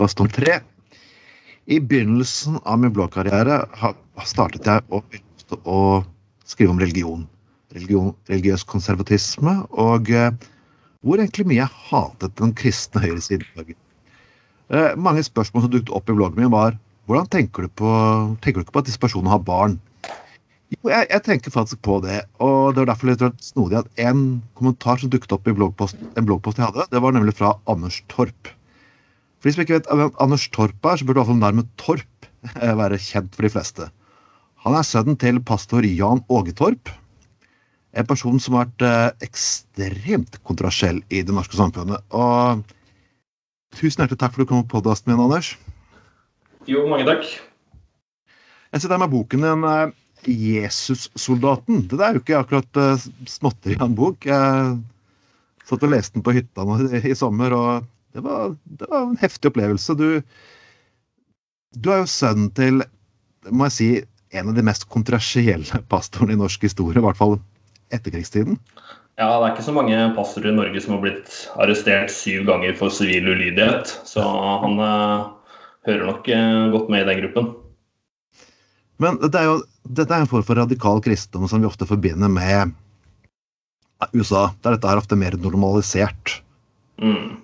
podkast nummer tre. I begynnelsen av min bloggkarriere startet jeg å, å skrive om religion. religion. Religiøs konservatisme, og eh, hvor egentlig mye jeg hatet den kristne høyresiden. Eh, mange spørsmål som dukket opp i bloggen min, var hvordan tenker du, på, tenker du ikke på at disse personene har barn? Jo, jeg, jeg, tenker faktisk på det. Og det var derfor litt snodig at en kommentar som dukket opp i bloggpost, en bloggpost jeg hadde, det var nemlig fra Anders Torp. For de som ikke vet hvem Anders Torp er, så burde i hvert fall navnet Torp eh, være kjent for de fleste. Han er sønnen til pastor Jan Åge Torp. En person som har vært eh, ekstremt kontrasjell i det norske samfunnet. Og tusen hjertelig takk for at du kom på podkasten min, Anders. Jo, mange takk. Jeg sitter her med boken din. 'Jesussoldaten'. Det er jo ikke akkurat småtteri av en bok. Jeg satt og leste den på hytta i sommer, og det var, det var, en heftig opplevelse. Du, du er jo sønnen til, må jeg si, en av de mest kontroversielle pastorene i norsk historie, i hvert fall etterkrigstiden. Ja, det er ikke så mange pastorer i Norge som har blitt arrestert syv ganger for sivil ulydighet, så han eh, hører nok eh, godt med i den gruppen. Men dette er jo dette er en form for radikal kristendom som vi ofte forbinder med USA, der dette er ofte mer normalisert. Mm.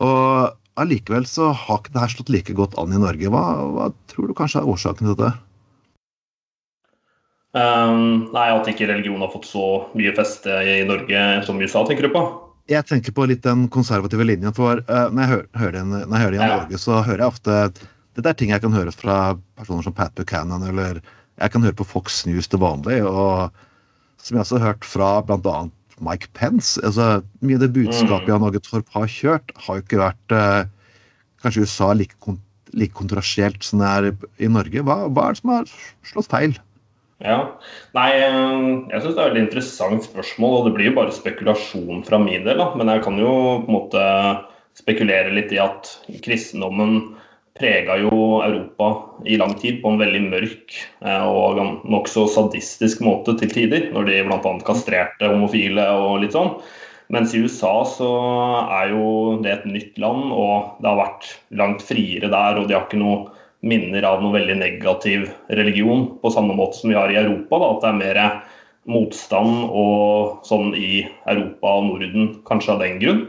Og allikevel så har ikke det her slått like godt an i Norge. Hva, hva tror du kanskje er årsaken til det? Um, nei, At ikke religion har fått så mye feste i Norge som USA, tenker du på? Jeg tenker på litt den konservative linjen. For uh, når, jeg hører, hører en, når jeg hører i. Norge, så hører jeg ofte Dette er ting jeg kan høre fra personer som Pat Buchanan eller jeg kan høre på Fox News til vanlig, og som jeg også har hørt fra bl.a. Mike Pence. altså Mye av det budskapet. Jan Åge Torp har kjørt, har jo ikke vært eh, kanskje USA like, kont like kontrasielt som det er i Norge. Hva, hva, er det som har slått feil? Ja, nei, eh, Jeg syns det er et veldig interessant spørsmål, og det blir jo bare spekulasjon fra min del. Da. Men jeg kan jo på en måte spekulere litt i at kristendommen prega jo Europa i lang tid på en veldig mørk eh, og nokså sadistisk måte til tider, når de bl.a. kastrerte homofile og litt sånn. Mens i USA så er jo det et nytt land, og det har vært langt friere der. Og de har ikke noe minner av noe veldig negativ religion, på samme måte som vi har i Europa. Da, at det er mer motstand og sånn i Europa og Norden, kanskje av den grunn.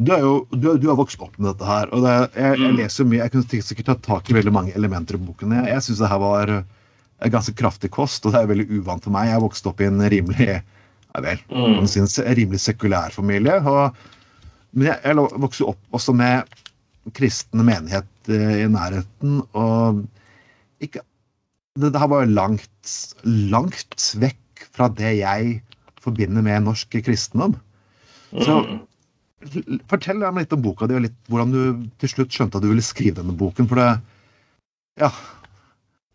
Du, jo, du, du, har vokst opp med dette her. og det, jeg, jeg, mm. leser mye, jeg kunne sikkert tatt tak i veldig mange elementer i boken. Jeg, jeg syns det her var en ganske kraftig kost, og det er veldig uvant for meg. Jeg har vokst opp i en rimelig ja vel, mm. en rimelig sekulær familie. Og, men jeg, jeg vokste opp også med kristne menighet eh, i nærheten. Og ikke, det, det her var langt, langt vekk fra det jeg forbinder med norsk kristendom. Så mm. Fortell meg litt om boka di, og litt hvordan du til slutt skjønte at du ville skrive denne boken. For det ja,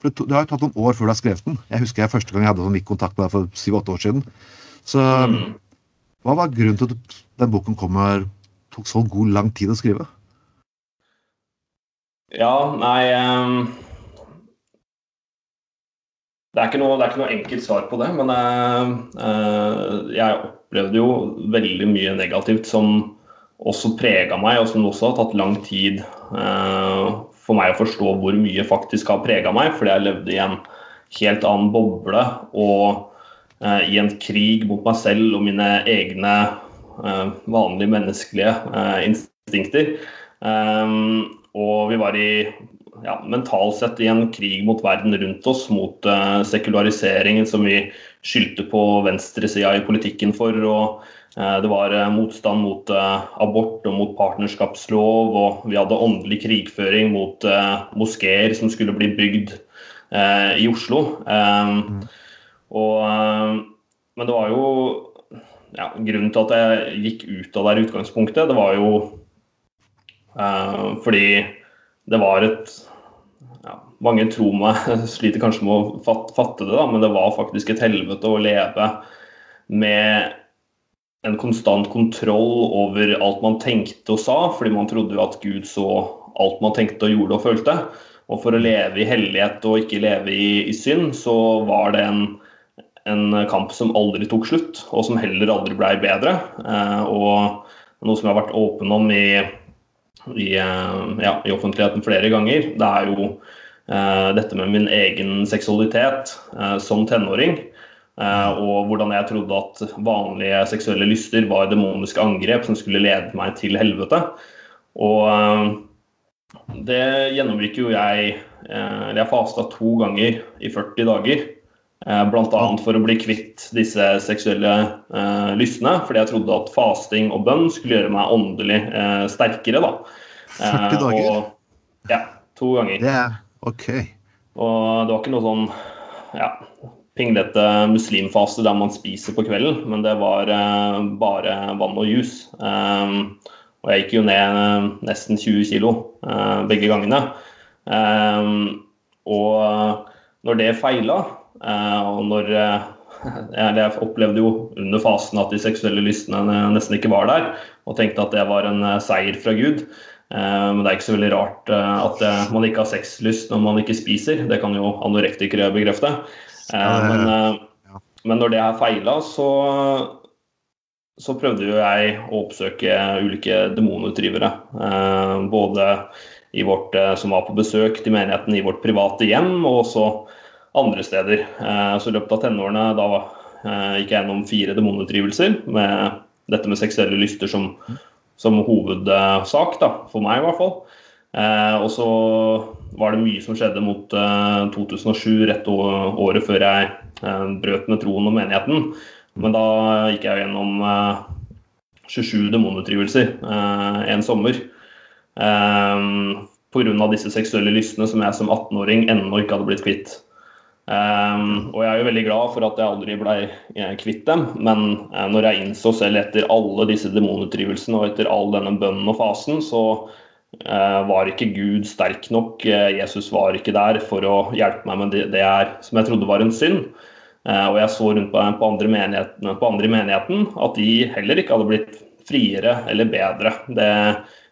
for det, det har jo tatt noen år før du har skrevet den. Jeg husker jeg første gang jeg hadde sånn kontakt med deg for syv-åtte år siden. Så mm. hva var grunnen til at den boken kommer, tok så god lang tid å skrive? Ja, nei um, det, er noe, det, er ikke noe, enkelt svar på det. Men uh, uh, jeg opplevde jo veldig mye negativt som også prega meg, og som også har tatt lang tid eh, for meg å forstå hvor mye faktisk har prega meg, fordi jeg levde i en helt annen boble og eh, i en krig mot meg selv og mine egne eh, vanlige menneskelige eh, instinkter. Eh, og vi var i ja, mentalt sett i en krig mot verden rundt oss, mot uh, sekulariseringen som vi skyldte på venstresida i politikken for. og Eh, det var eh, motstand mot eh, abort og mot partnerskapslov, og vi hadde åndelig krigføring mot moskeer som skulle bli bygd i Oslo. Og, men det var jo ja, Grunnen til at jeg gikk ut av det utgangspunktet, det var jo fordi det var et Mange tror meg sliter kanskje med å fatte, det, da, men det var faktisk et helvete å leve med en konstant kontroll over alt man tenkte og sa, fordi man trodde jo at Gud så alt man tenkte og gjorde og følte. Og for å leve i hellighet og ikke leve i, i synd, så var det en, en, kamp som aldri tok slutt, og som heller aldri blei bedre. Eh, og noe som jeg har vært åpen om i i, ja, i offentligheten flere ganger. Det er jo dette med min egen seksualitet uh, som tenåring. Uh, og hvordan jeg trodde at vanlige seksuelle lyster var demoniske angrep som skulle lede meg til helvete. Og det gjennomgikk jo jeg jeg fasta to ganger i 40 dager. Eh, Bl.a. for å bli kvitt disse seksuelle eh, lystene. Fordi jeg trodde at fasting og bønn skulle gjøre meg åndelig eh, sterkere. da. 40 dager? Og, ja, to ganger. Det er ok. Og det var ikke noe sånn ja, pinglete muslimfase der man spiser på kvelden, men det var eh, bare vann og juice. Um, og jeg gikk jo ned nesten 20 kg uh, begge gangene. Um, og når det feila, Eh, og når eh, jeg opplevde jo under fasen at de seksuelle lystene nesten ikke var der, og tenkte at det var en eh, seier fra Gud. Men det er ikke så veldig rart at man ikke har sexlyst når man ikke spiser. Det kan jo anorektikere bekrefte. Men, men når det her feila, så, så prøvde jo jeg å oppsøke ulike demonutdrivere. Både i vårt, som var på besøk til menigheten i vårt private hjem, og også andre steder. Eh, så i løpet av tenårene da eh, gikk jeg gjennom fire demonutdrivelser med dette med seksuelle lyster som, som hovedsak, da, for meg i hvert fall. Eh, og så var det mye som skjedde mot 2007, rett året før jeg brøt med troen og menigheten. Men da gikk jeg gjennom 27 demonutdrivelser en sommer. Pga. disse seksuelle lystene som jeg som 18-åring ennå ikke hadde blitt kvitt. Um, og jeg er jo veldig glad for at jeg aldri ble eh, kvitt dem, men uh, når jeg innså selv etter alle disse demonutdrivelsene og etter all denne bønnen og fasen, så uh, var ikke Gud sterk nok. Uh, Jesus var ikke der for å hjelpe meg med det, det er, som jeg trodde var en synd. og jeg så rundt på, på, andre på andre i menigheten at de heller ikke hadde blitt friere eller bedre. Det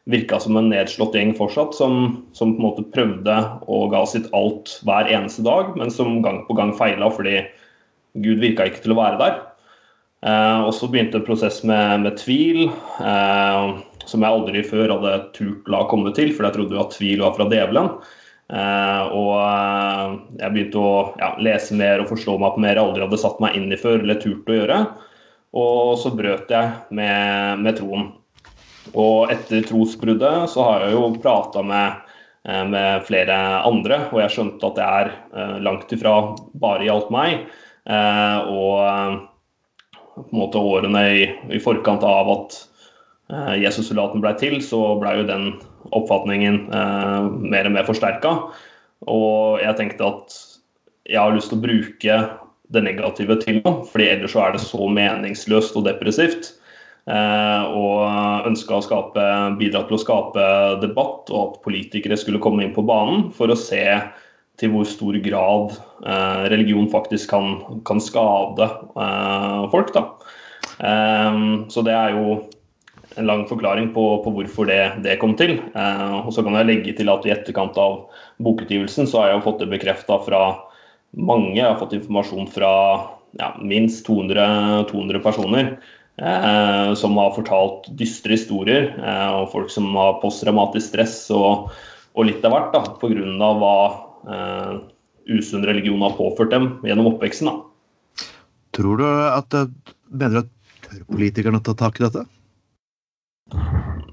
virka som en nedslått gjeng fortsatt, som, som, på en måte prøvde og ga sitt alt hver eneste dag, men som gang på gang feila fordi Gud virka ikke til å være der. Eh, og så begynte en prosess med, med tvil, eh, som jeg aldri før hadde turt la komme til, for jeg trodde jo at tvil var fra djevelen. Eh, og eh, jeg begynte å ja, lese mer og forstå meg på mer jeg aldri hadde satt meg inn i før eller turt å gjøre. Og så brøt jeg med, med troen. Og etter trosbruddet så har jeg jo prata med, eh, med, flere andre, og jeg skjønte at det er eh, langt ifra bare gjaldt meg. Eh, og på en måte årene i, i forkant av at Jesus-soldaten ble til, så ble jo den oppfatningen mer og mer forsterka. Og jeg tenkte at jeg har lyst til å bruke det negative til noe, fordi ellers så er det så meningsløst og depressivt. Eh, og ønska å skape, bidra til å skape debatt, og at politikere skulle komme inn på banen for å se til hvor stor grad eh, religion faktisk kan, kan skade eh, folk. Da. Så det er jo en lang forklaring på, på hvorfor det, det, kom til. og Så kan jeg legge til at i etterkant av bokutgivelsen så har jeg jo fått det bekrefta fra mange. Jeg har fått informasjon fra ja, minst 200, 200 personer som har fortalt dystre historier. Eh, og folk som har posttraumatisk stress og, og, litt av hvert pga. hva eh, usunn religion har påført dem gjennom oppveksten. Da. Tror du at Mener du at tør politikerne tar ta tak i dette?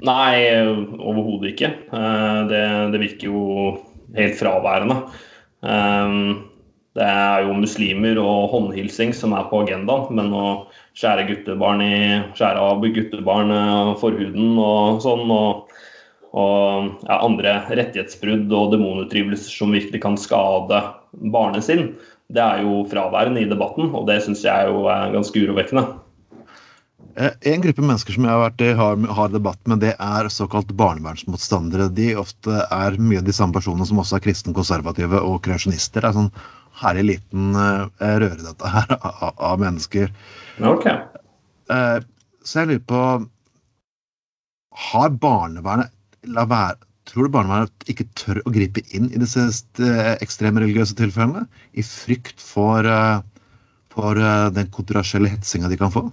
Nei, overhodet ikke. Eh, det, det, virker jo helt fraværende. Eh, det er jo muslimer og håndhilsing som er på agendaen, men å skjære guttebarn i skjære av guttebarn eh, forhuden og sånn. og, og ja, andre rettighetsbrudd og demonutdrivelser som virkelig kan skade barnet sin, det er jo fraværende i debatten, og det syns jeg jo er ganske urovekkende. Eh, en gruppe mennesker som jeg har vært i har, debatt med, det er såkalt barnevernsmotstandere. De ofte er mye av de samme personene som også er kristne konservative og kreasjonister. Det er sånn herlig liten uh, røre, dette her, av mennesker. Okay. Uh, så jeg lurer på Har barnevernet la være Tror du barnevernet ikke tør å gripe inn i disse eh, ekstreme religiøse tilfellene? I frykt for, uh, for den kontroversielle hetsinga de kan få?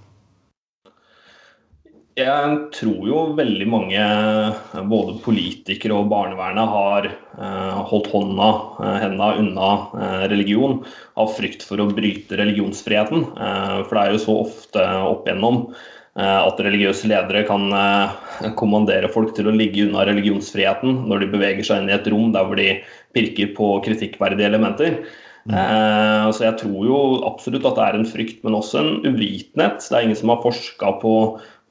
Jeg tror jo veldig mange, både politikere og barnevernet, har uh, holdt hånda, uh, hendene unna uh, religion av frykt for å bryte religionsfriheten. for det er jo så ofte opp igjennom at religiøse ledere kan kommandere folk til å ligge unna religionsfriheten når de beveger seg inn i et rom der hvor de pirker på kritikkverdige elementer. Mm. Så jeg tror jo absolutt at det er en frykt, men også en uvitenhet. Det er ingen som har forska på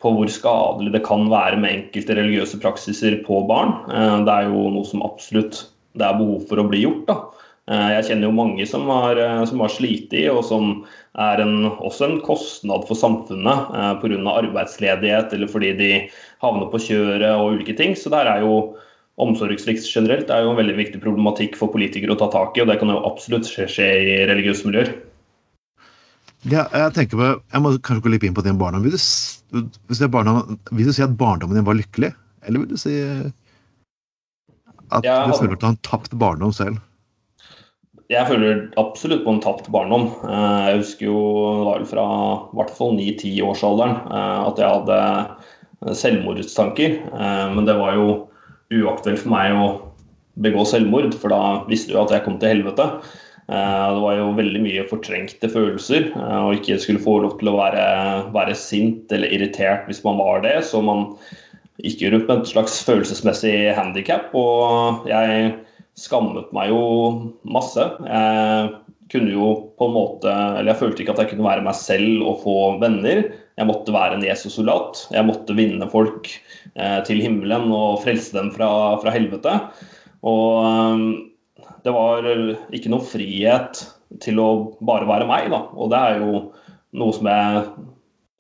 på hvor skadelig det kan være med enkelte religiøse praksiser på barn. Eh, det er jo noe som absolutt det er behov for å bli gjort. da. Eh, jeg kjenner jo mange som har, eh, som har slitt i, og som er en, også en kostnad for samfunnet eh, pga. arbeidsledighet eller fordi de havner på kjøret og ulike ting. Så der er jo omsorgssvikt generelt er jo en veldig viktig problematikk for politikere å ta tak i, og det kan jo absolutt skje, skje i religiøse miljøer. Ja, jeg tenker på, jeg må kanskje gå litt inn på din barndom. Vil du, hvis barndom, vil du si at barndommen din var lykkelig, eller vil du si at ja, du føler at du har en tapt barndom selv? Jeg føler absolutt på en tapt barndom. Eh, jeg husker jo det var fra i hvert fall 9-10-årsalderen eh, at jeg hadde selvmordstanker. Eh, men det var jo uaktuelt for meg å begå selvmord, for da visste du at jeg kom til helvete. Eh, det var jo veldig mye fortrengte følelser, eh, og ikke skulle få lov til å være, være sint eller irritert hvis man var det. Så man gikk jo rundt med et slags følelsesmessig handikap, og jeg skammet meg jo masse. Jeg kunne jo på en måte Eller jeg følte ikke at jeg kunne være meg selv og få venner. Jeg måtte være en Jesus-soldat. Jeg måtte vinne folk eh, til himmelen og frelse dem fra, fra helvete. Og det var ikke noe frihet til å bare være meg, da. Og det er jo noe som jeg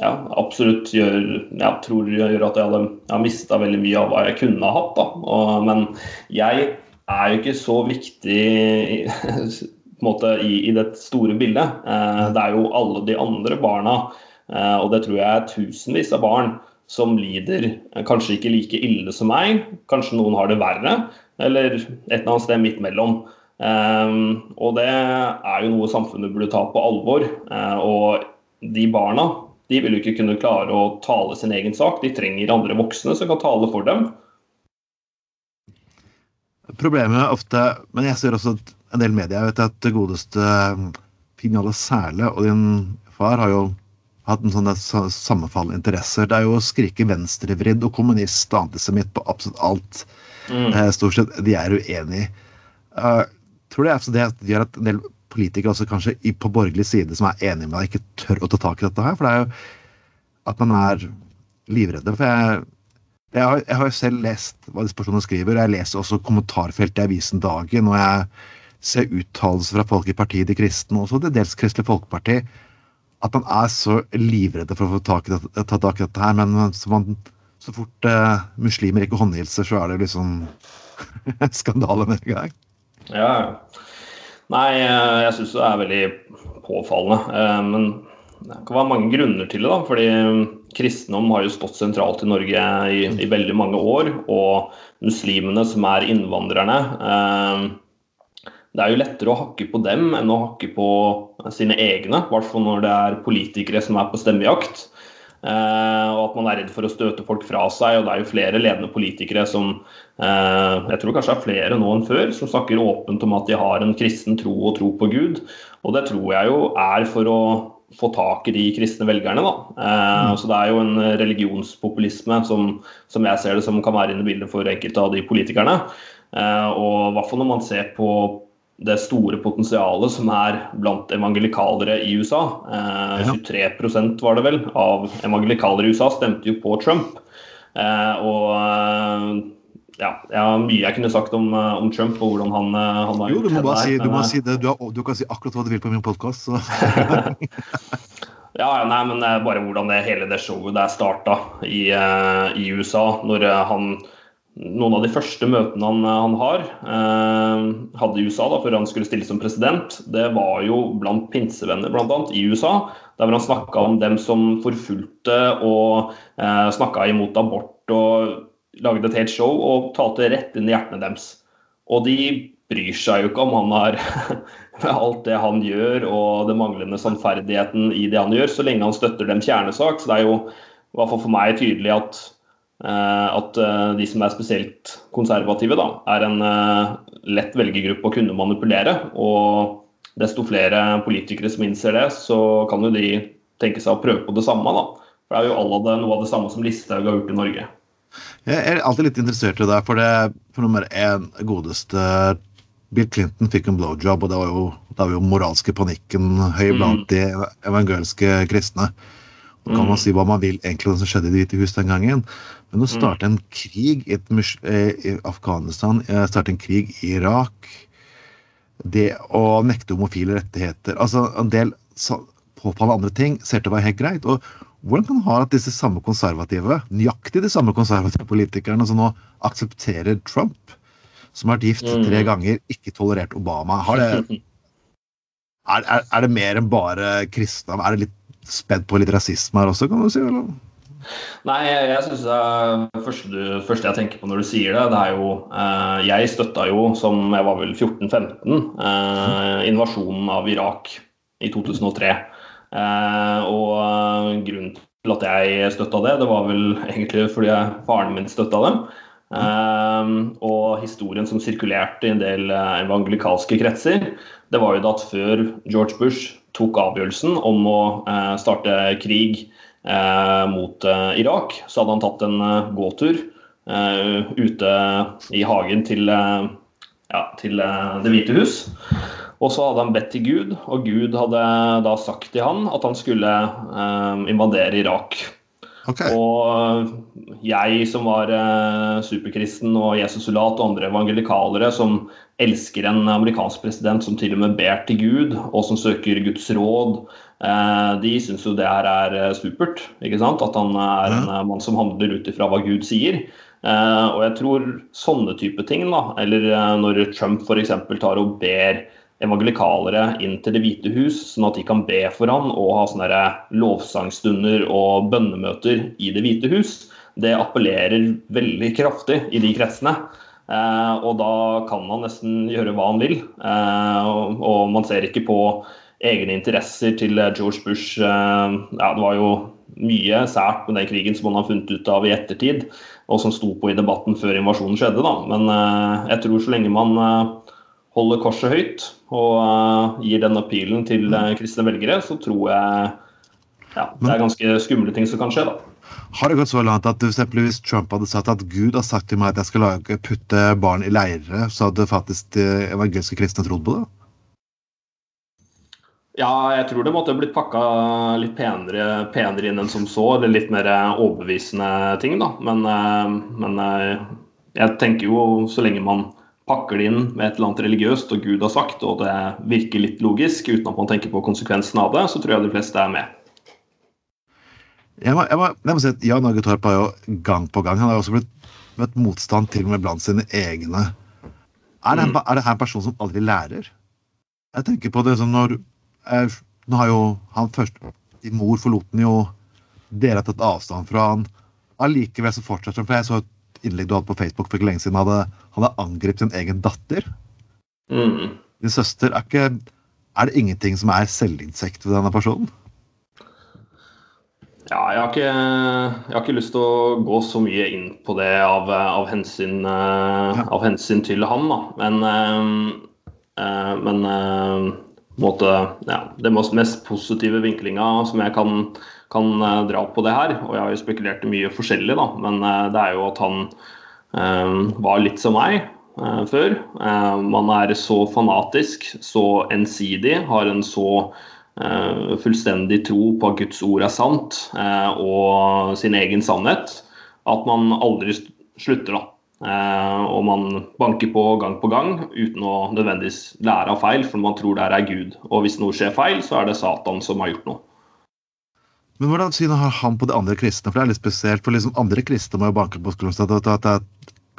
ja, absolutt gjør Jeg tror gjør at jeg hadde jeg mista veldig mye av hva jeg kunne ha hatt. Da. Og, men jeg er jo ikke så viktig en måte, i, i det store bildet. Eh, det er jo alle de andre barna, eh, og det tror jeg er tusenvis av barn, som lider eh, kanskje ikke like ille som meg. Kanskje noen har det verre, eller et eller annet sted midt mellom. Um, og det er jo noe samfunnet burde ta på alvor. Uh, og de barna de vil jo ikke kunne klare å tale sin egen sak. De trenger andre voksne som kan tale for dem. Problemet er ofte Men jeg ser også en del medier. Vet at det godeste Finale Sæle og din far har jo hatt en sånn sammenfallende interesser. Det er jo å skrike venstrevridd og kommunist og antisemitt på absolutt alt. Mm. Eh, stort sett de er uenige. Uh, tror det, altså det gjør at en del politikere også kanskje på borgerlig side som er enige med deg, ikke tør å ta tak i dette her. For det er jo at man er livredde. For jeg, jeg, har, jeg har jo selv lest hva disse personene skriver. og Jeg leser også kommentarfeltet i avisen Dagen. Og jeg ser uttalelser fra folk i partiet De kristne, også til dels Kristelig Folkeparti, at man er så livredde for å ta tak i dette her. Men som man, så fort eh, muslimer ikke håndhilser, så er det liksom skandale med en gang. Ja. Nei, eh, jeg syns det er veldig påfallende. Eh, men det kan være mange grunner til det. da, fordi Kristendom har jo stått sentralt i Norge i, i veldig mange år. Og muslimene, som er innvandrerne eh, Det er jo lettere å hakke på dem enn å hakke på sine egne. I hvert fall når det er politikere som er på stemmejakt. Uh, og at man er redd for å støte folk fra seg. og Det er jo flere ledende politikere som uh, jeg tror kanskje er flere nå enn før, som snakker åpent om at de har en kristen tro og tro på Gud. Og det tror jeg jo er for å få tak i de kristne velgerne. da. Uh, mm. Så det er jo en religionspopulisme som, som, jeg ser det som kan være inne i bildet for enkelte av de politikerne. og i hvert fall når man ser på det store potensialet som er blant evangelikalere i USA. Eh, 23 var det vel av evangelikalere i USA stemte jo på Trump. Eh, og eh, ja, jeg har mye jeg kunne sagt om, eh, om Trump og hvordan han, eh, han har jo, gjort det. Jo, si, du må si det. Du, har, du, kan si akkurat hva du vil på min podkast. ja, nei, men bare hvordan det, hele det showet der starta i, i USA. Når han noen av de første møtene han, han har, eh, hadde i USA da, før han skulle stille som president, det var jo blant pinsevenner annet, i USA. Der hvor han snakka om dem som forfulgte og eh, snakka imot abort og lagde et helt show og talte rett inn i hjertene deres. Og de bryr seg jo ikke om han har med alt det han gjør og den manglende sannferdigheten i det han gjør, så lenge han støtter dem kjernesak. Så det er jo i hvert fall for meg tydelig at, at de som er spesielt konservative, da, er en lett velgergruppe å kunne manipulere. Og desto flere politikere som innser det, så kan jo de tenke seg å prøve på det samme. da. For Det er jo alle det, noe av det samme som Listhaug har gjort i Norge. Jeg er alltid litt interessert i det, for det for nummer én godeste Bill Clinton fikk en blowjob, og det var jo, det var jo moralske panikken høy mm. blant de evangeliske kristne. Og kan man mm. si hva man vil egentlig om det som skjedde i Det hvite hus den gangen. Men å starte en krig i, eh, i Afghanistan, eh, starte en krig i Irak Det å nekte homofile rettigheter Altså en del påfallende andre ting ser til å være helt greit. Og hvordan kan det ha at disse samme konservative, nøyaktig de samme konservative politikerne som nå aksepterer Trump, som har vært gift mm. tre ganger, ikke tolerert Obama? Det, er, er, er, det mer enn bare kristne? Er det litt spedd på litt rasisme her også, kan du si? eller? Nei, jeg, jeg synes det første, første, jeg tenker på når du sier det, det er jo eh, Jeg støtta jo, som jeg var vel 14-15, eh, invasjonen av Irak i 2003. Eh, og eh, grunnen til at jeg støtta det, det var vel egentlig fordi faren min støtta dem. Eh, og historien som sirkulerte i en del evangelikalske kretser, det var jo da at før George Bush tok avgjørelsen om å starte krig mot Irak, så hadde han tatt en gåtur ute i hagen til, ja, til Det hvite hus. Og så hadde han bedt til Gud, og Gud hadde da sagt til han at han skulle eh, invadere Irak. Okay. Og jeg som var eh, superkristen og Jesusulat og andre evangelikalere som elsker en amerikansk president som til og med ber til Gud, og som søker Guds råd, eh, de syns jo det her er eh, supert. ikke sant? At han er en mann som handler ut ifra hva Gud sier. Og jeg tror sånne type ting, da, eller når Trump f.eks. tar og ber evangelikalere inn til Det hvite hus, sånn at de kan be for han og ha sånne lovsangstunder og bønnemøter i Det hvite hus, det appellerer veldig kraftig i de kretsene. Eh, og da kan han nesten gjøre hva han vil. Eh, og, og, man ser ikke på egne interesser til George Bush. Eh, ja, det var jo mye sært med den krigen som man har funnet ut av i ettertid, og som sto på i debatten før invasjonen skjedde. Da. Men eh, jeg tror så lenge man eh, holder korset høyt og uh, gir den appealen til uh, kristne velgere, så tror jeg ja, det er ganske skumle ting som kan skje. da. Har det gått så langt at hvis Trump hadde sagt at Gud har sagt til meg at jeg skal lage, putte barn i leire, så hadde faktisk de evangeliske kristne trodd på det? Ja, jeg tror det måtte blitt pakka litt penere, penere, inn enn som så. Eller litt mer overbevisende ting, da. Men, men jeg tenker jo så lenge man pakker det inn med et eller annet religiøst og Gud har sagt, og det virker litt logisk uten at man tenker på konsekvensen av det, så tror jeg de fleste er med. Jeg må, jeg må, jeg må si at Jan Norge Torp har jo gang på gang Han har jo også blitt møtt motstand til og med blant sine egne. Er det, mm. er det her en person som aldri lærer? Jeg tenker på det som når jeg, Nå har jo han først Din mor forlot han jo Dere har tatt avstand fra han. Allikevel så fortsetter han. For jeg så et innlegg du hadde på Facebook for ikke lenge siden, hadde, hadde angrepet sin egen datter. Mm. Din søster. Er, ikke, er det ingenting som er selvinsekt ved denne personen? Ja, jeg har, ikke, jeg har, ikke, lyst til å gå så mye inn på det av, av, hensyn, ja. av hensyn, til han, da. Men, øh, men øh, måte, ja, det mest positive vinklinga som jeg kan kan eh, dra på det her. Og jeg har jo spekulert i mye forskjellig, da. Men eh, det er jo at han eh, var litt som meg før. man er så fanatisk, så ensidig, har en så fullstendig tro på at Guds ord er sant og sin egen sannhet, at man aldri slutter, da. og man banker på gang på gang uten å nødvendigvis lære av feil, for man tror det er Gud. Og hvis noe skjer feil, så er det Satan som har gjort noe. Men hvordan syn har han på de andre kristne? For det er litt spesielt, for liksom andre kristne må jo banke på skolen at,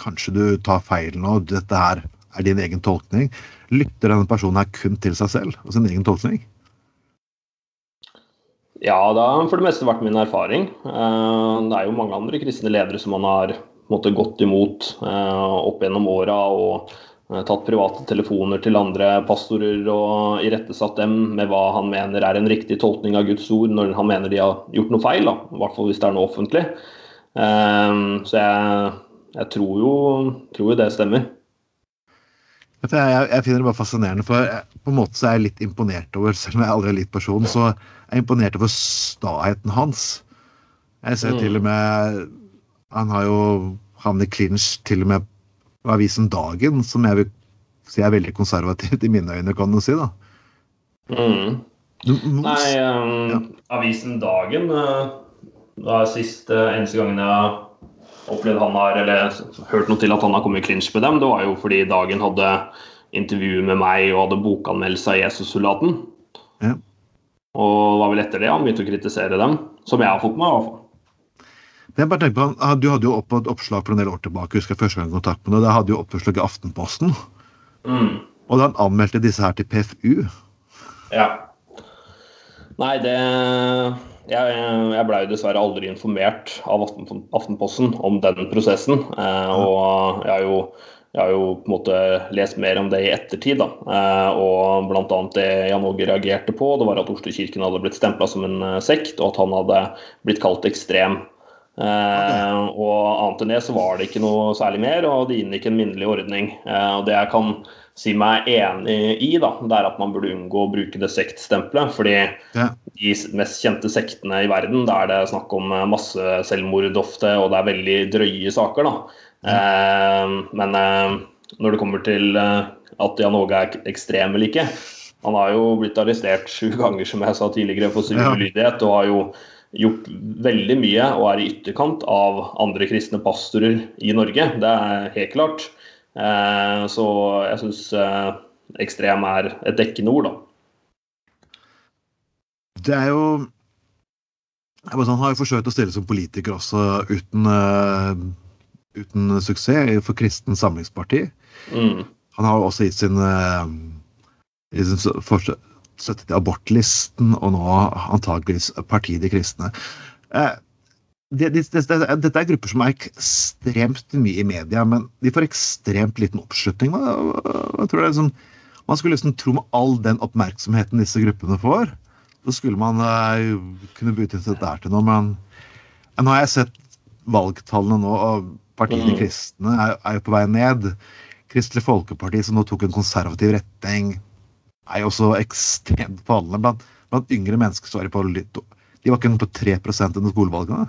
kanskje du tar feil nå, dette her er din egen tolkning. Lytter denne personen her kun til seg selv og sin egen tolkning? Ja, det har for det meste vært min erfaring. Eh, det er jo mange andre kristne ledere som man har måtte, gått imot eh, opp gjennom åra og tatt private telefoner til andre pastorer og irettesatt dem med hva han mener er en riktig tolkning av Guds ord når han mener de har gjort noe feil, da. i hvert fall hvis det er noe offentlig. Um, så jeg, jeg tror, jo, tror, jo, det stemmer. Jeg, jeg, finner det bare fascinerende, for på en måte så er jeg litt imponert over, selv om jeg aldri er litt person, så er jeg imponert over staheten hans. Jeg ser mm. til og med Han har jo havnet i clinch til og med avisen Dagen, som jeg vil si er veldig konservativt i mine øyne, kan du si. da. Mm. Nei, um, ja. avisen Dagen uh, var siste eneste gangen jeg har opplevd han har, eller hørt noe til at han har kommet i clinch med dem, det var jo fordi Dagen hadde intervju med meg og hadde bokanmeldelse av Jesus-soldaten. Ja. Og det var vel etter det han begynte å kritisere dem, som jeg har fått med meg. i hvert fall. Jeg bare tenker på, Du hadde jo opp et oppslag for en del år tilbake. husker jeg første gang kontakt med Da hadde jo oppslag i Aftenposten. Mm. Og han anmeldte disse her til PFU. Ja. Nei, det Jeg, jeg blei dessverre aldri informert av Aftenposten om den prosessen. Eh, og jeg har jo jeg har jo på en måte lest mer om det i ettertid. da, eh, og bl.a. det Jan Åge reagerte på, det var at Oslo-kirken hadde blitt stempla som en eh, sekt, og at han hadde blitt kalt ekstrem. Eh, og annet enn det så var det ikke noe særlig mer, og det inngikk en minnelig ordning. Eh, og det jeg kan si meg enig i, da, det er at man burde unngå å bruke det sektstempelet. fordi ja. de mest kjente sektene i verden, da er det snakk om eh, masseselvmord ofte, og det er veldig drøye saker. da. Ja. Eh, men eh, når det kommer til at Jan Åge er ekstrem eller ikke Han har jo blitt arrestert sju ganger, som jeg sa tidligere, for sivil ulydighet. og har jo gjort veldig mye og er i ytterkant av andre kristne pastorer i Norge. Det er helt klart. Eh, så jeg syns eh, ekstrem er et dekkende ord, da. Det er jo Han har jo forsøkt å stille som politiker også uten, uh, uten suksess for Kristen Samlingsparti. Mm. Han har jo også gitt sin, sin støtte til abortlisten, og nå antakeligvis Partiet de kristne. Eh, det, det, det, dette er grupper som er ekstremt mye i media, men de får ekstremt liten oppslutning. Jeg tror du, man skulle liksom tro med all den oppmerksomheten disse gruppene får, så skulle man uh, kunne utnytte dette til noe. Men uh, nå har jeg sett valgtallene nå, og partiene mm. kristne er, er jo på vei ned. Kristelig Folkeparti, som nå tok en konservativ retning, er jo også ekstremt fallende. Blant, blant yngre mennesker så er de på litt De var ikke på 3 under skolevalgene.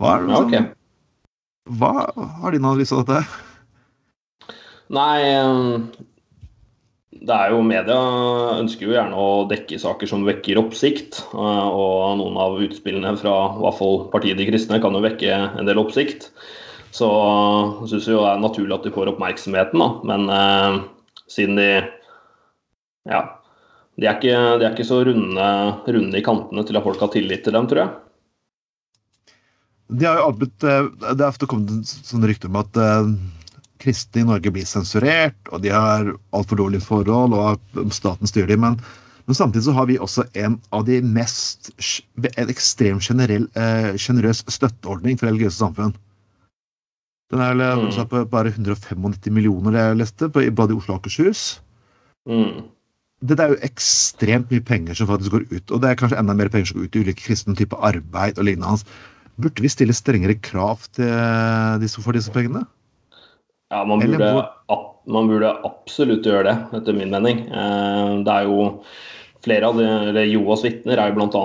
Hva, er det, liksom, okay. hva har din analyse av dette? Nei um, det er jo Media ønsker jo gjerne å dekke saker som vekker oppsikt. Uh, og noen av utspillene fra i hvert fall partiet De kristne kan jo vekke en del oppsikt. Så syns jo det er naturlig at de får oppmerksomheten, da. Men eh, siden de ja. De er ikke, de er ikke så runde, runde, i kantene til at folk har tillit til dem, tror jeg. De har jo blitt, eh, det er ofte kommet sånne rykter om at uh, kristne i Norge blir sensurert, og de har altfor dårlige forhold, og staten styrer dem. Men, men, samtidig så har vi også en av de mest en ekstremt sjenerøs eh, støtteordning for religiøse samfunn. Den er mm. på bare 195 millioner, det jeg leste, på, i Oslo og Akershus. Mm det er jo ekstremt mye penger som faktisk går ut, og det er kanskje enda mer penger som går ut i ulike kristne typer arbeid og lignende. Burde vi stille strengere krav til disse for disse pengene? Ja, man burde, man burde, absolutt gjøre det, etter min mening. Eh, det er jo flere av de, eller Joas vitner er jo bl.a.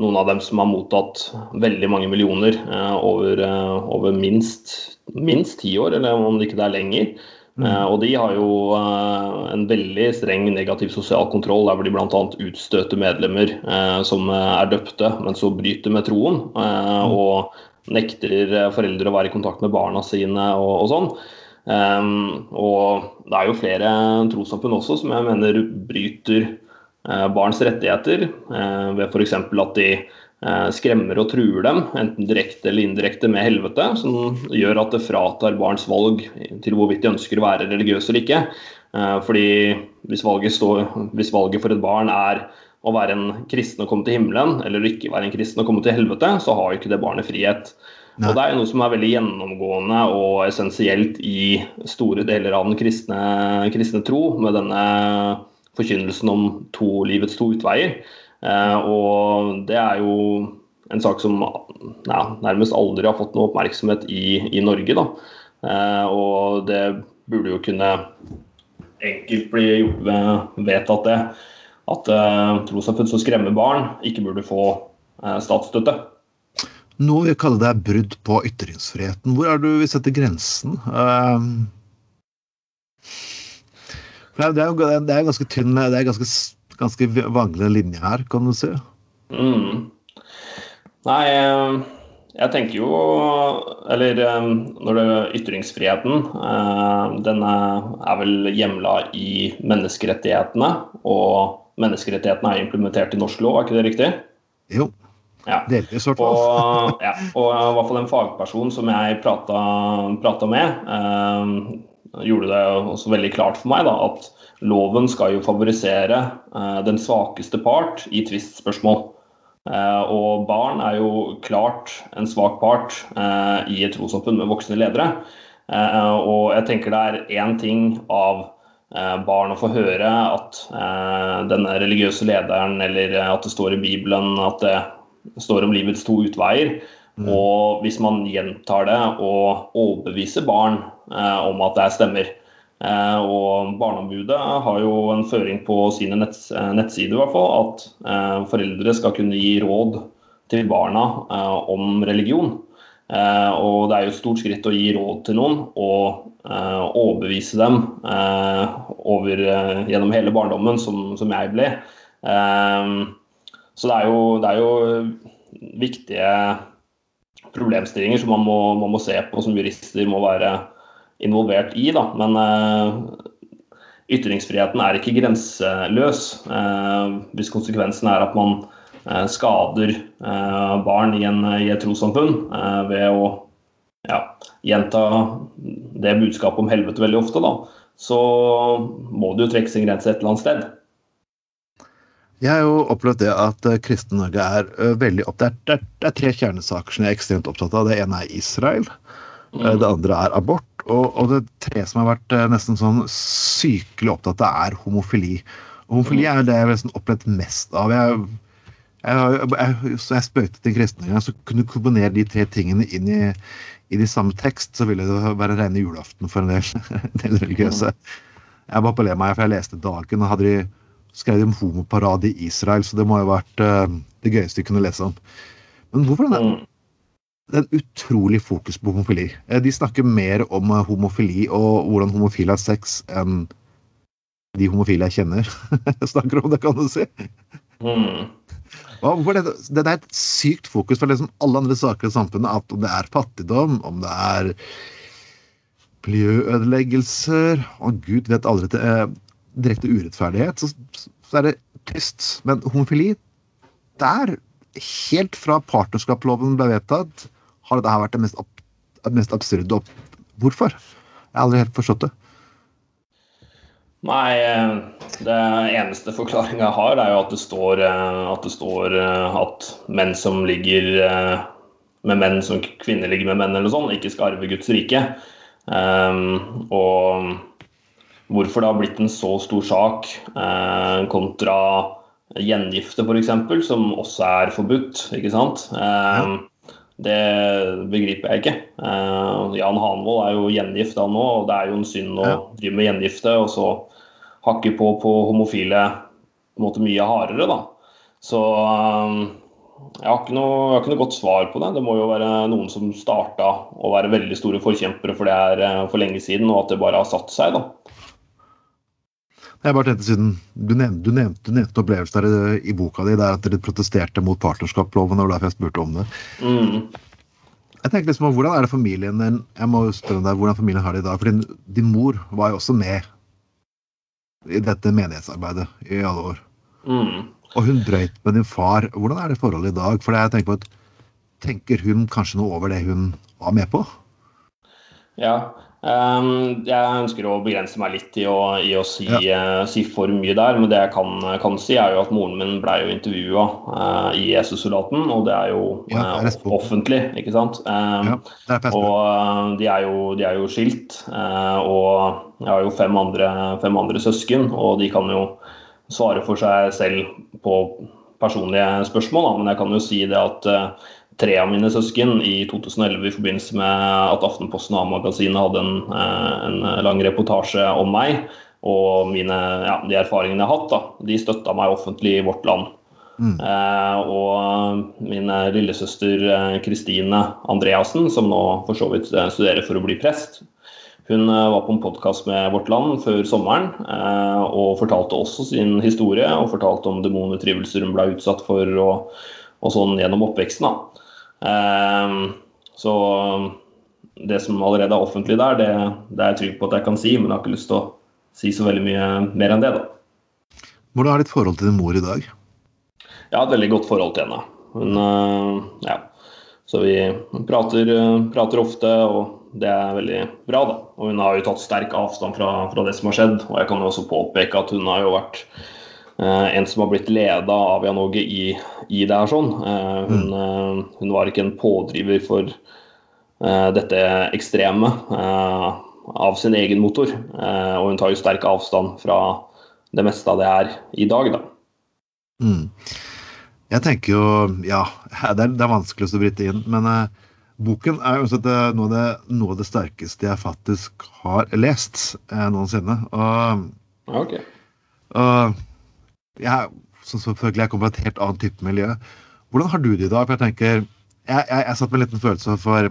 noen av dem som har mottatt veldig mange millioner eh, over, eh, over minst, minst ti år, eller om det ikke er lenger. Mm. Uh, og de har jo uh, en veldig streng negativ sosial kontroll, der hvor de bl.a. utstøter medlemmer uh, som er døpte, men så bryter med troen. Mm. Og nekter foreldre å være i kontakt med barna sine og, og sånn. Um, og det er jo flere trossamfunn også som jeg mener bryter barns rettigheter, ved f.eks. at de Eh, skremmer og truer dem, enten direkte eller indirekte, med helvete, som gjør at det fratar barns valg til hvorvidt de ønsker å være religiøse eller ikke. Eh, fordi hvis valget, står, hvis valget for et barn er å være en kristen og komme til himmelen, eller ikke være en kristen og komme til helvete, så har jo ikke det barnet frihet. Nei. Og det er jo noe som er veldig gjennomgående og essensielt i store deler av den kristne, kristne tro, med denne forkynnelsen om to livets to utveier. Eh, og det er jo en sak som ja, nærmest aldri har fått noe oppmerksomhet i, i Norge. Da. Eh, og det burde jo kunne enkelt bli gjort vedtatt det. At uh, trossamfunn som skremmer barn, ikke burde få statsstøtte. Noe vi kaller det brudd på ytringsfriheten. Hvor er du vil sette grensen? Uh, det er jo det er ganske tynn Det er ganske, ganske vanglende linje her, kan du si. Mm. Nei, eh, jeg tenker jo Eller eh, når det ytringsfriheten eh, Den er vel hjemla i menneskerettighetene. Og menneskerettighetene er implementert i norsk lov, er ikke det riktig? Jo. Ja. Delvis, i hvert fall. Ja, og i hvert fall en fagperson som jeg prata, prata med, gjorde det også veldig klart for meg da, at loven skal jo favorisere eh, den svakeste part i tvistspørsmål. Eh, og barn er jo klart en svak part eh, i et trossamfunn med voksne ledere. Eh, og jeg tenker det er én ting av eh, barn å få høre at eh, denne religiøse lederen, eller at det står i Bibelen at det står om livets to utveier. Mm. Og hvis man gjentar det og overbeviser barn eh, om at det stemmer. Eh, og Barneombudet har jo en føring på sine eh, nettsider i hvert fall, at eh, foreldre skal kunne gi råd til barna om religion. Og det er jo et stort skritt å gi råd til noen og overbevise dem over, gjennom hele barndommen, som, som jeg ble. så det er jo, det er jo viktige problemstillinger som man må, man må, se på, som jurister må være involvert i. Da. Men uh, ytringsfriheten er ikke grenseløs. Uh, hvis konsekvensen er at man uh, skader barn i, en, i et trossamfunn ved å ja, gjenta det budskapet om helvete veldig ofte, da, så må det jo trekkes en grense et eller annet sted. Jeg har jo opplevd det at kristne Norge er veldig opptatt Det det, er, tre kjernesaker som jeg er ekstremt opptatt av. Det ene er Israel. Mm. det andre er abort. Og, og, det tre som har vært nesten sånn sykelig opptatt av, er homofili. Og homofili er det jeg har liksom opplevd mest av. Jeg, jeg, jeg, så jeg spøkte til kristne en gang, så kunne du kombinere de tre tingene inn i, i de samme tekst, så ville det være rene julaften for en del, en del religiøse. Jeg bare på le meg, for jeg leste Dagen, og hadde de skrevet om homoparade i Israel, så det må jo ha vært uh, det gøyeste de kunne lese om. Men hvorfor den, er en utrolig fokus på homofili? Eh, de snakker mer om eh, homofili og hvordan homofile har sex enn de homofile jeg kjenner snakker om det, kan du si. Mm. Hvorfor det, det er et sykt fokus for liksom alle andre saker i samfunnet. At om det er fattigdom, om det er miljøødeleggelser Og gud vet aldri til direkte urettferdighet, så, så er det trist. Men homofili Der, helt fra partnerskapsloven ble vedtatt, har dette vært det mest, mest absurde. Hvorfor? Jeg har aldri helt forstått det. Nei, eh, det eneste forklaringa jeg har, er jo at det står eh, at, det står eh, at menn som ligger med menn som kvinner ligger med menn, eller sånn, ikke skal arve Guds rike. Um, og hvorfor det har blitt en så stor sak kontra gjengifte f.eks., som også er forbudt. ikke sant? Eh, det begriper jeg ikke. Eh, Jan Hanvold er jo gjengift han nå, og det er jo en synd å drive med gjengifte og så hakke på på homofile på en måte mye hardere, da. Så eh, jeg har, noe, jeg har, ikke noe, godt svar på det. Det må jo være noen som starta å være veldig store forkjempere for det her eh, for lenge siden, og at det bare har satt seg. da. Jeg bare tenkte siden Du nevnte, du nevnte, du nevnte opplevelsen der i, boka di der at dere protesterte mot partnerskapsloven. og derfor jeg spurte om det. Mm. Jeg tenker liksom, Hvordan er det familien jeg må spørre deg, hvordan familien har det i dag? For din, din, mor var jo også med i dette menighetsarbeidet i alle år. Mm. Og hun brøyt med din far. Hvordan er det forholdet i dag? For jeg tenker på at, tenker hun kanskje noe over det hun var med på? Ja, jeg ønsker å begrense meg litt i å, i å si, ja. uh, si, for mye der. Men det jeg kan, kan, si, er jo at moren min ble jo intervjua uh, i Jesus-soldaten, og det er jo ja, det er uh, offentlig, ikke sant. Um, ja, og de er, jo, de er jo skilt. og jeg har jo fem andre, fem andre søsken, og de kan jo svare for seg selv på personlige spørsmål, da. men jeg kan jo si det at tre av mine søsken i 2011 i forbindelse med at Aftenposten og A-magasinet hadde en, eh, en, lang reportasje om meg og mine, ja, de erfaringene jeg har hatt. Da. De støtta meg offentlig i Vårt Land. Mm. Eh, og min lillesøster eh, Kristine Andreassen, som nå for så vidt eh, studerer for å bli prest, hun var på en podkast med Vårt Land før sommeren eh, og fortalte også sin historie. Og fortalte om demonutdrivelser hun ble utsatt for og, og sånn gjennom oppveksten. da. Ehm, så det som allerede er offentlig der, det, det, er jeg trygg på at jeg kan si, men jeg har ikke lyst til å si så veldig mye mer enn det. da. Hvordan er ditt forhold til din mor i dag? Jeg har et veldig godt forhold til henne. Hun, eh, ja. Så vi prater, prater, ofte, og det er veldig bra. da. Og hun har jo tatt sterk avstand fra, fra det som har skjedd. Og jeg kan jo også påpeke at hun har jo vært Eh, en som har blitt leda av Jan Åge i, i, det her. sånn. Eh, hun, mm. Eh, hun, var ikke en pådriver for dette ekstreme av sin egen motor. og hun tar jo sterk avstand fra det meste av det her i dag, da. Mm. Jeg tenker jo Ja, det er, det er vanskelig å bryte inn, men uh, boken er jo noe noe av det sterkeste jeg faktisk har lest uh, noensinne. Og, okay. og jeg, som selvfølgelig jeg kommer fra et helt annet type miljø. Hvordan har du det i dag? For Jeg tenker, jeg, jeg, jeg satt med en liten følelse for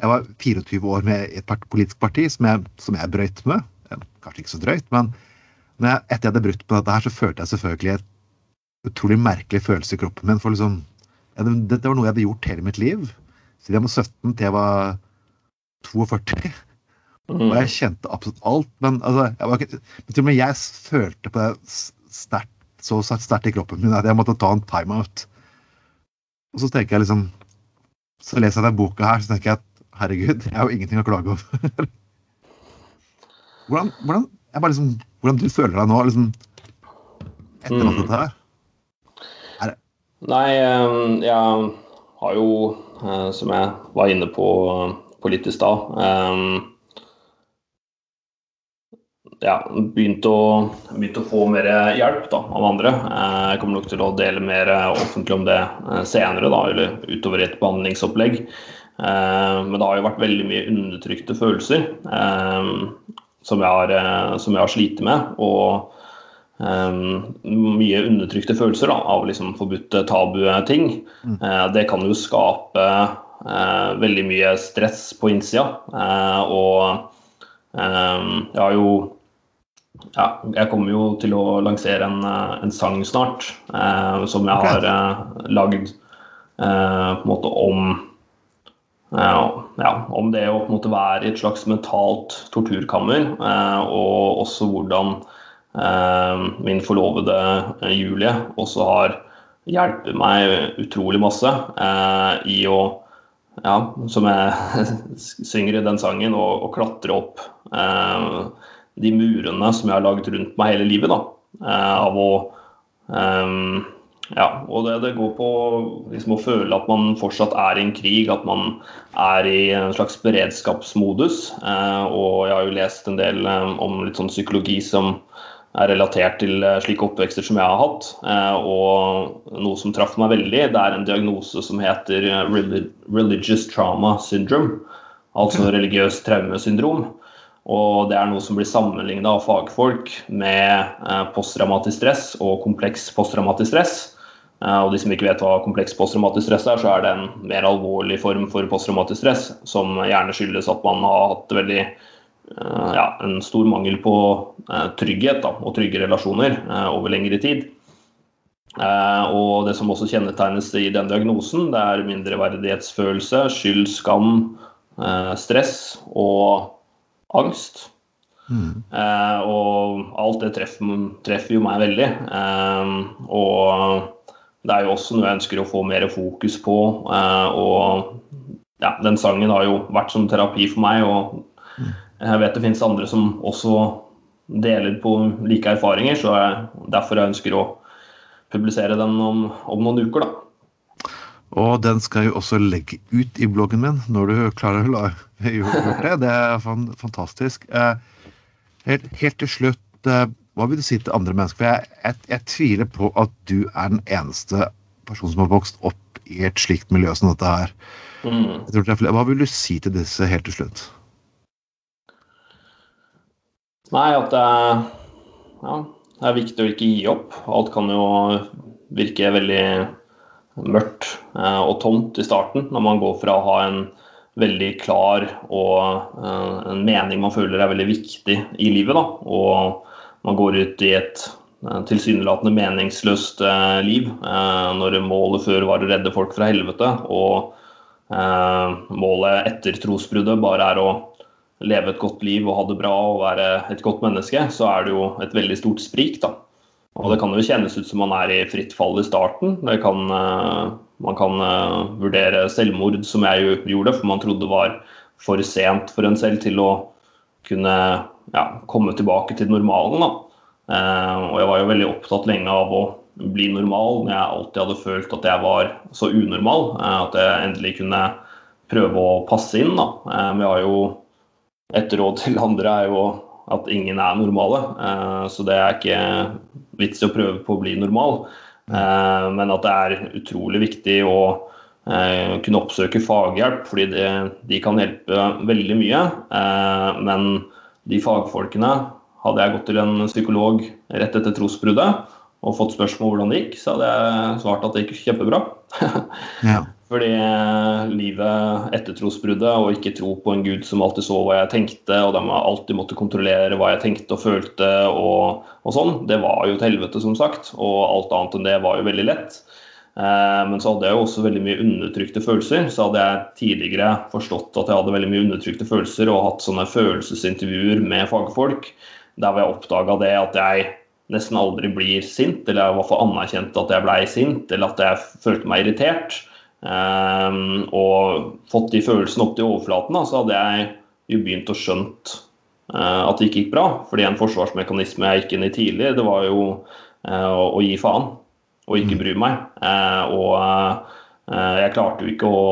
Jeg var 24 år med et politisk parti som jeg, som jeg brøyt med. Kanskje ikke så drøyt, men jeg, etter jeg hadde brutt på dette her, så følte jeg selvfølgelig et utrolig merkelig følelse i kroppen min. for liksom, Dette var noe jeg hadde gjort hele mitt liv. Siden jeg var 17 til jeg var 42. Mm. Og jeg kjente absolutt alt. Men, altså, jeg var ikke, men til og med jeg følte på det sterkt så sterkt i kroppen min at jeg måtte ta en timeout. Og så tenker jeg liksom Så leser jeg denne boka her, så tenker jeg at herregud, jeg har jo ingenting å klage over. hvordan, hvordan, liksom, hvordan du føler deg nå, liksom, etter alt dette her? Er? Nei, ehm, jeg har jo, eh, som jeg var inne på, på litt i ehm, ja, begynt å, begynt å, få mer hjelp da, av andre. Eh, jeg kommer nok til å dele mer offentlig om det eh, senere, da, eller utover i et behandlingsopplegg. Eh, men det har jo vært veldig mye undertrykte følelser som jeg har, som jeg har slitt med. Og mye undertrykte følelser da, av liksom forbudte tabu-ting. Mm. det kan jo skape veldig mye stress på innsida. og jeg har jo ja, jeg kommer jo til å lansere en, eh, en sang snart, eh, som jeg har eh, lagd eh, på en måte om eh, ja, om det å på en måte være i et slags mentalt torturkammer, eh, og også hvordan min forlovede Julie også har hjulpet meg utrolig masse i å ja, som jeg synger i den sangen, å klatre opp de murene som jeg har laget rundt meg hele livet. da, eh, av å um, ja, og det, det går på liksom, å føle at man fortsatt er i en krig, at man er i en slags beredskapsmodus. Eh, og jeg har jo lest en del um, om litt sånn psykologi som er relatert til slike oppvekster som jeg har hatt. Eh, og noe som traff meg veldig, det er en diagnose som heter religious trauma syndrome. Altså religiøst traumesyndrom. Og det er noe som blir sammenligna av fagfolk med eh, posttraumatisk stress og kompleks posttraumatisk stress. Eh, og de som ikke vet hva kompleks posttraumatisk stress er, så er det en mer alvorlig form for posttraumatisk stress, som gjerne skyldes at man har hatt veldig eh, ja, en stor mangel på trygghet da, og trygge relasjoner over lengre tid. Og det som også kjennetegnes i den diagnosen, det er mindreverdighetsfølelse, skyld, skam, stress og angst. Mm. Eh, og alt det treffer, treffer, jo meg veldig. Eh, og det er jo også noe jeg ønsker å få mer fokus på. Eh, og ja, den sangen har jo vært som terapi for meg. og jeg vet det finnes andre som også deler på like erfaringer, så jeg, derfor jeg ønsker å publisere den om, om noen uker, da. Og den skal jeg jo også legge ut i bloggen min når du klarer å gjøre det. Det er fantastisk. Eh, helt, helt til slutt, eh, hva vil du si til andre mennesker? For jeg, jeg, jeg, tviler på at du er den eneste personen som har vokst opp i et slikt miljø som dette her. Mm. Hva vil du si til disse helt til slutt? Nei, at det er, ja, det er viktig å ikke gi opp. Alt kan jo virke veldig mørkt og tomt i starten, når man går fra å ha en veldig klar og eh, en mening man føler er veldig viktig i livet, da, og man går ut i et eh, tilsynelatende meningsløst liv, når målet før var å redde folk fra helvete, og målet etter trosbruddet bare er å leve et godt liv og ha det bra og være et godt menneske, så er det jo et veldig stort sprik. da. Og Det kan jo kjennes ut som man er i fritt fall i starten. Det Kan, man kan uh, vurdere selvmord, som jeg gjorde, for man trodde det var for sent for en selv til å kunne ja, komme tilbake til normalen. Uh, og jeg var jo veldig opptatt lenge av å bli normal, når jeg alltid hadde følt at jeg var så unormal. at jeg endelig kunne prøve å passe inn. Da. men jeg har jo et råd til andre er jo at ingen er normale. Eh, så det er ikke vits i å prøve på å bli normal. Eh, men at det er utrolig viktig å eh, kunne oppsøke faghjelp, fordi det, de kan hjelpe veldig mye. Men de fagfolkene Hadde jeg gått til en psykolog rett etter trosbruddet og fått spørsmål om hvordan det gikk, så hadde jeg svart at det gikk kjempebra. ja. Fordi eh, livet etter trosbruddet, og ikke tro på en gud som alltid så hva jeg tenkte, og de alltid måtte kontrollere hva jeg tenkte og følte og, og sånn, det var jo til helvete, som sagt. Og alt annet enn det var jo veldig lett. Eh, men så hadde jeg jo også veldig mye undertrykte følelser. Så hadde jeg tidligere forstått at jeg hadde veldig mye undertrykte følelser og hatt sånne følelsesintervjuer med fagfolk der hvor jeg oppdaga det at jeg nesten aldri blir sint, eller jeg i hvert fall anerkjente at jeg blei sint, eller at jeg følte meg irritert. Um, og fått de følelsene opp til overflaten, da, så hadde jeg jo begynt å skjønt uh, at det ikke gikk bra. Fordi en forsvarsmekanisme jeg gikk inn i tidlig, det var jo uh, å, gi faen og ikke mm. bry meg. Uh, og jeg klarte jo ikke å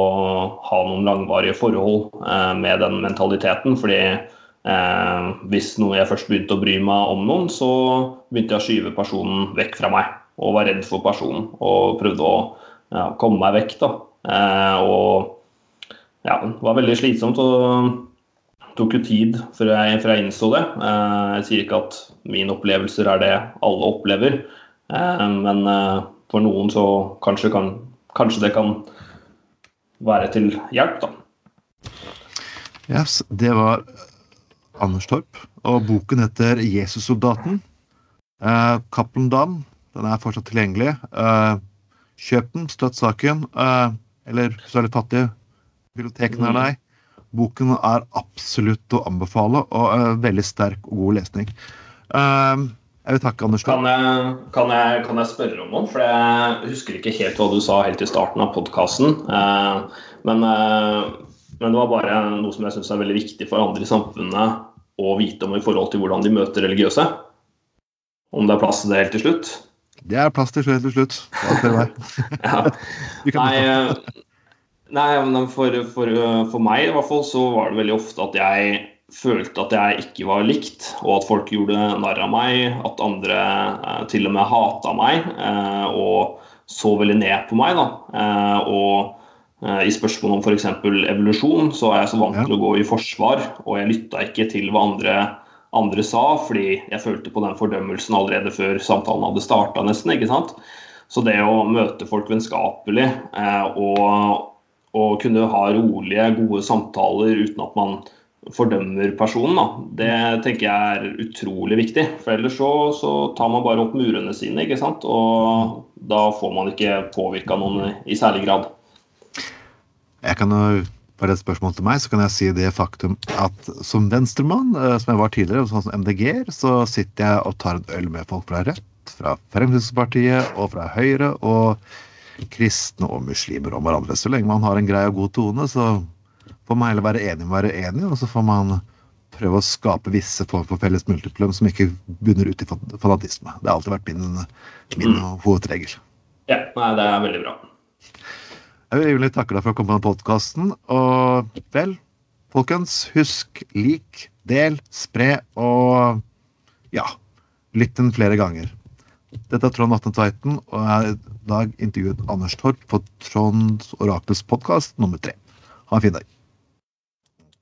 ha noen langvarige forhold med den mentaliteten, fordi hvis noe jeg først begynte å bry meg om noen, så begynte jeg å skyve personen vekk fra meg og var redd for personen og prøvde å ja, komme meg vekk. da. Eh, og ja, det var veldig slitsomt. og tok jo tid før jeg, før jeg innså det. Eh, jeg sier ikke at mine opplevelser er det alle opplever, eh, men eh, for noen så kanskje, kan, kanskje det kan være til hjelp, da. Yes, det var Anders Torp. Og boken heter 'Jesussoldaten'. Eh, Cappelen Dam. Den er fortsatt tilgjengelig. Eh, Kjøp den, støtt saken. Eh, eller hvis du er litt fattig, bibliotekene er mm. deg. Boken er absolutt å anbefale, og uh, veldig sterk og god lesning. Eh, jeg vil takke Anders. Kan jeg, kan, jeg, kan jeg, spørre om noe? For jeg husker ikke helt hva du sa helt i starten av podkasten. Men, men, det var bare noe som jeg syns er veldig viktig for andre i samfunnet å vite om i forhold til hvordan de møter religiøse. Om det er plass til det helt til slutt? Det er plass til slutt. Til slutt. ja. Nei, eh, nei, men for, for, for, meg i hvert fall så var det veldig ofte at jeg følte at jeg ikke var likt, og at folk gjorde narr av meg. At andre eh, til og med hata meg eh, og så veldig ned på meg. Eh, og eh, i spørsmålet om f.eks. evolusjon så er jeg så vant ja. til å gå i forsvar, og jeg lytta ikke til hva andre andre sa, fordi jeg følte på den fordømmelsen allerede før samtalen hadde starta, nesten. ikke sant? Så det å møte folk vennskapelig eh, og, og, kunne ha rolige, gode samtaler uten at man fordømmer personen, da, det tenker jeg er utrolig viktig. For ellers så, så, tar man bare opp murene sine, ikke sant? og da får man ikke påvirka noen i særlig grad. Jeg kan jo var det et spørsmål til meg, så kan jeg si det faktum at som venstremann, eh, som jeg var tidligere, sånn som MDG-er, så sitter jeg og tar en øl med folk fra Rødt, fra Fremskrittspartiet og fra Høyre, og kristne og muslimer om hverandre. Så lenge man har en grei og god tone, så får man heller være enig med å være enig, og så får man prøve å skape visse form for felles multiplum som ikke bunner ut i fanatisme. Det har alltid vært min, min hovedregel. Ja, nei, det er veldig bra. Jeg vil takke deg for å komme på podkasten. Og vel, folkens, husk lik, del, spre og ja, lytt den flere ganger. Dette er Trond Atne Tveiten, og jeg har i dag intervjuet Anders Torp på Trond Orakels podkast nummer tre. Ha en fin dag.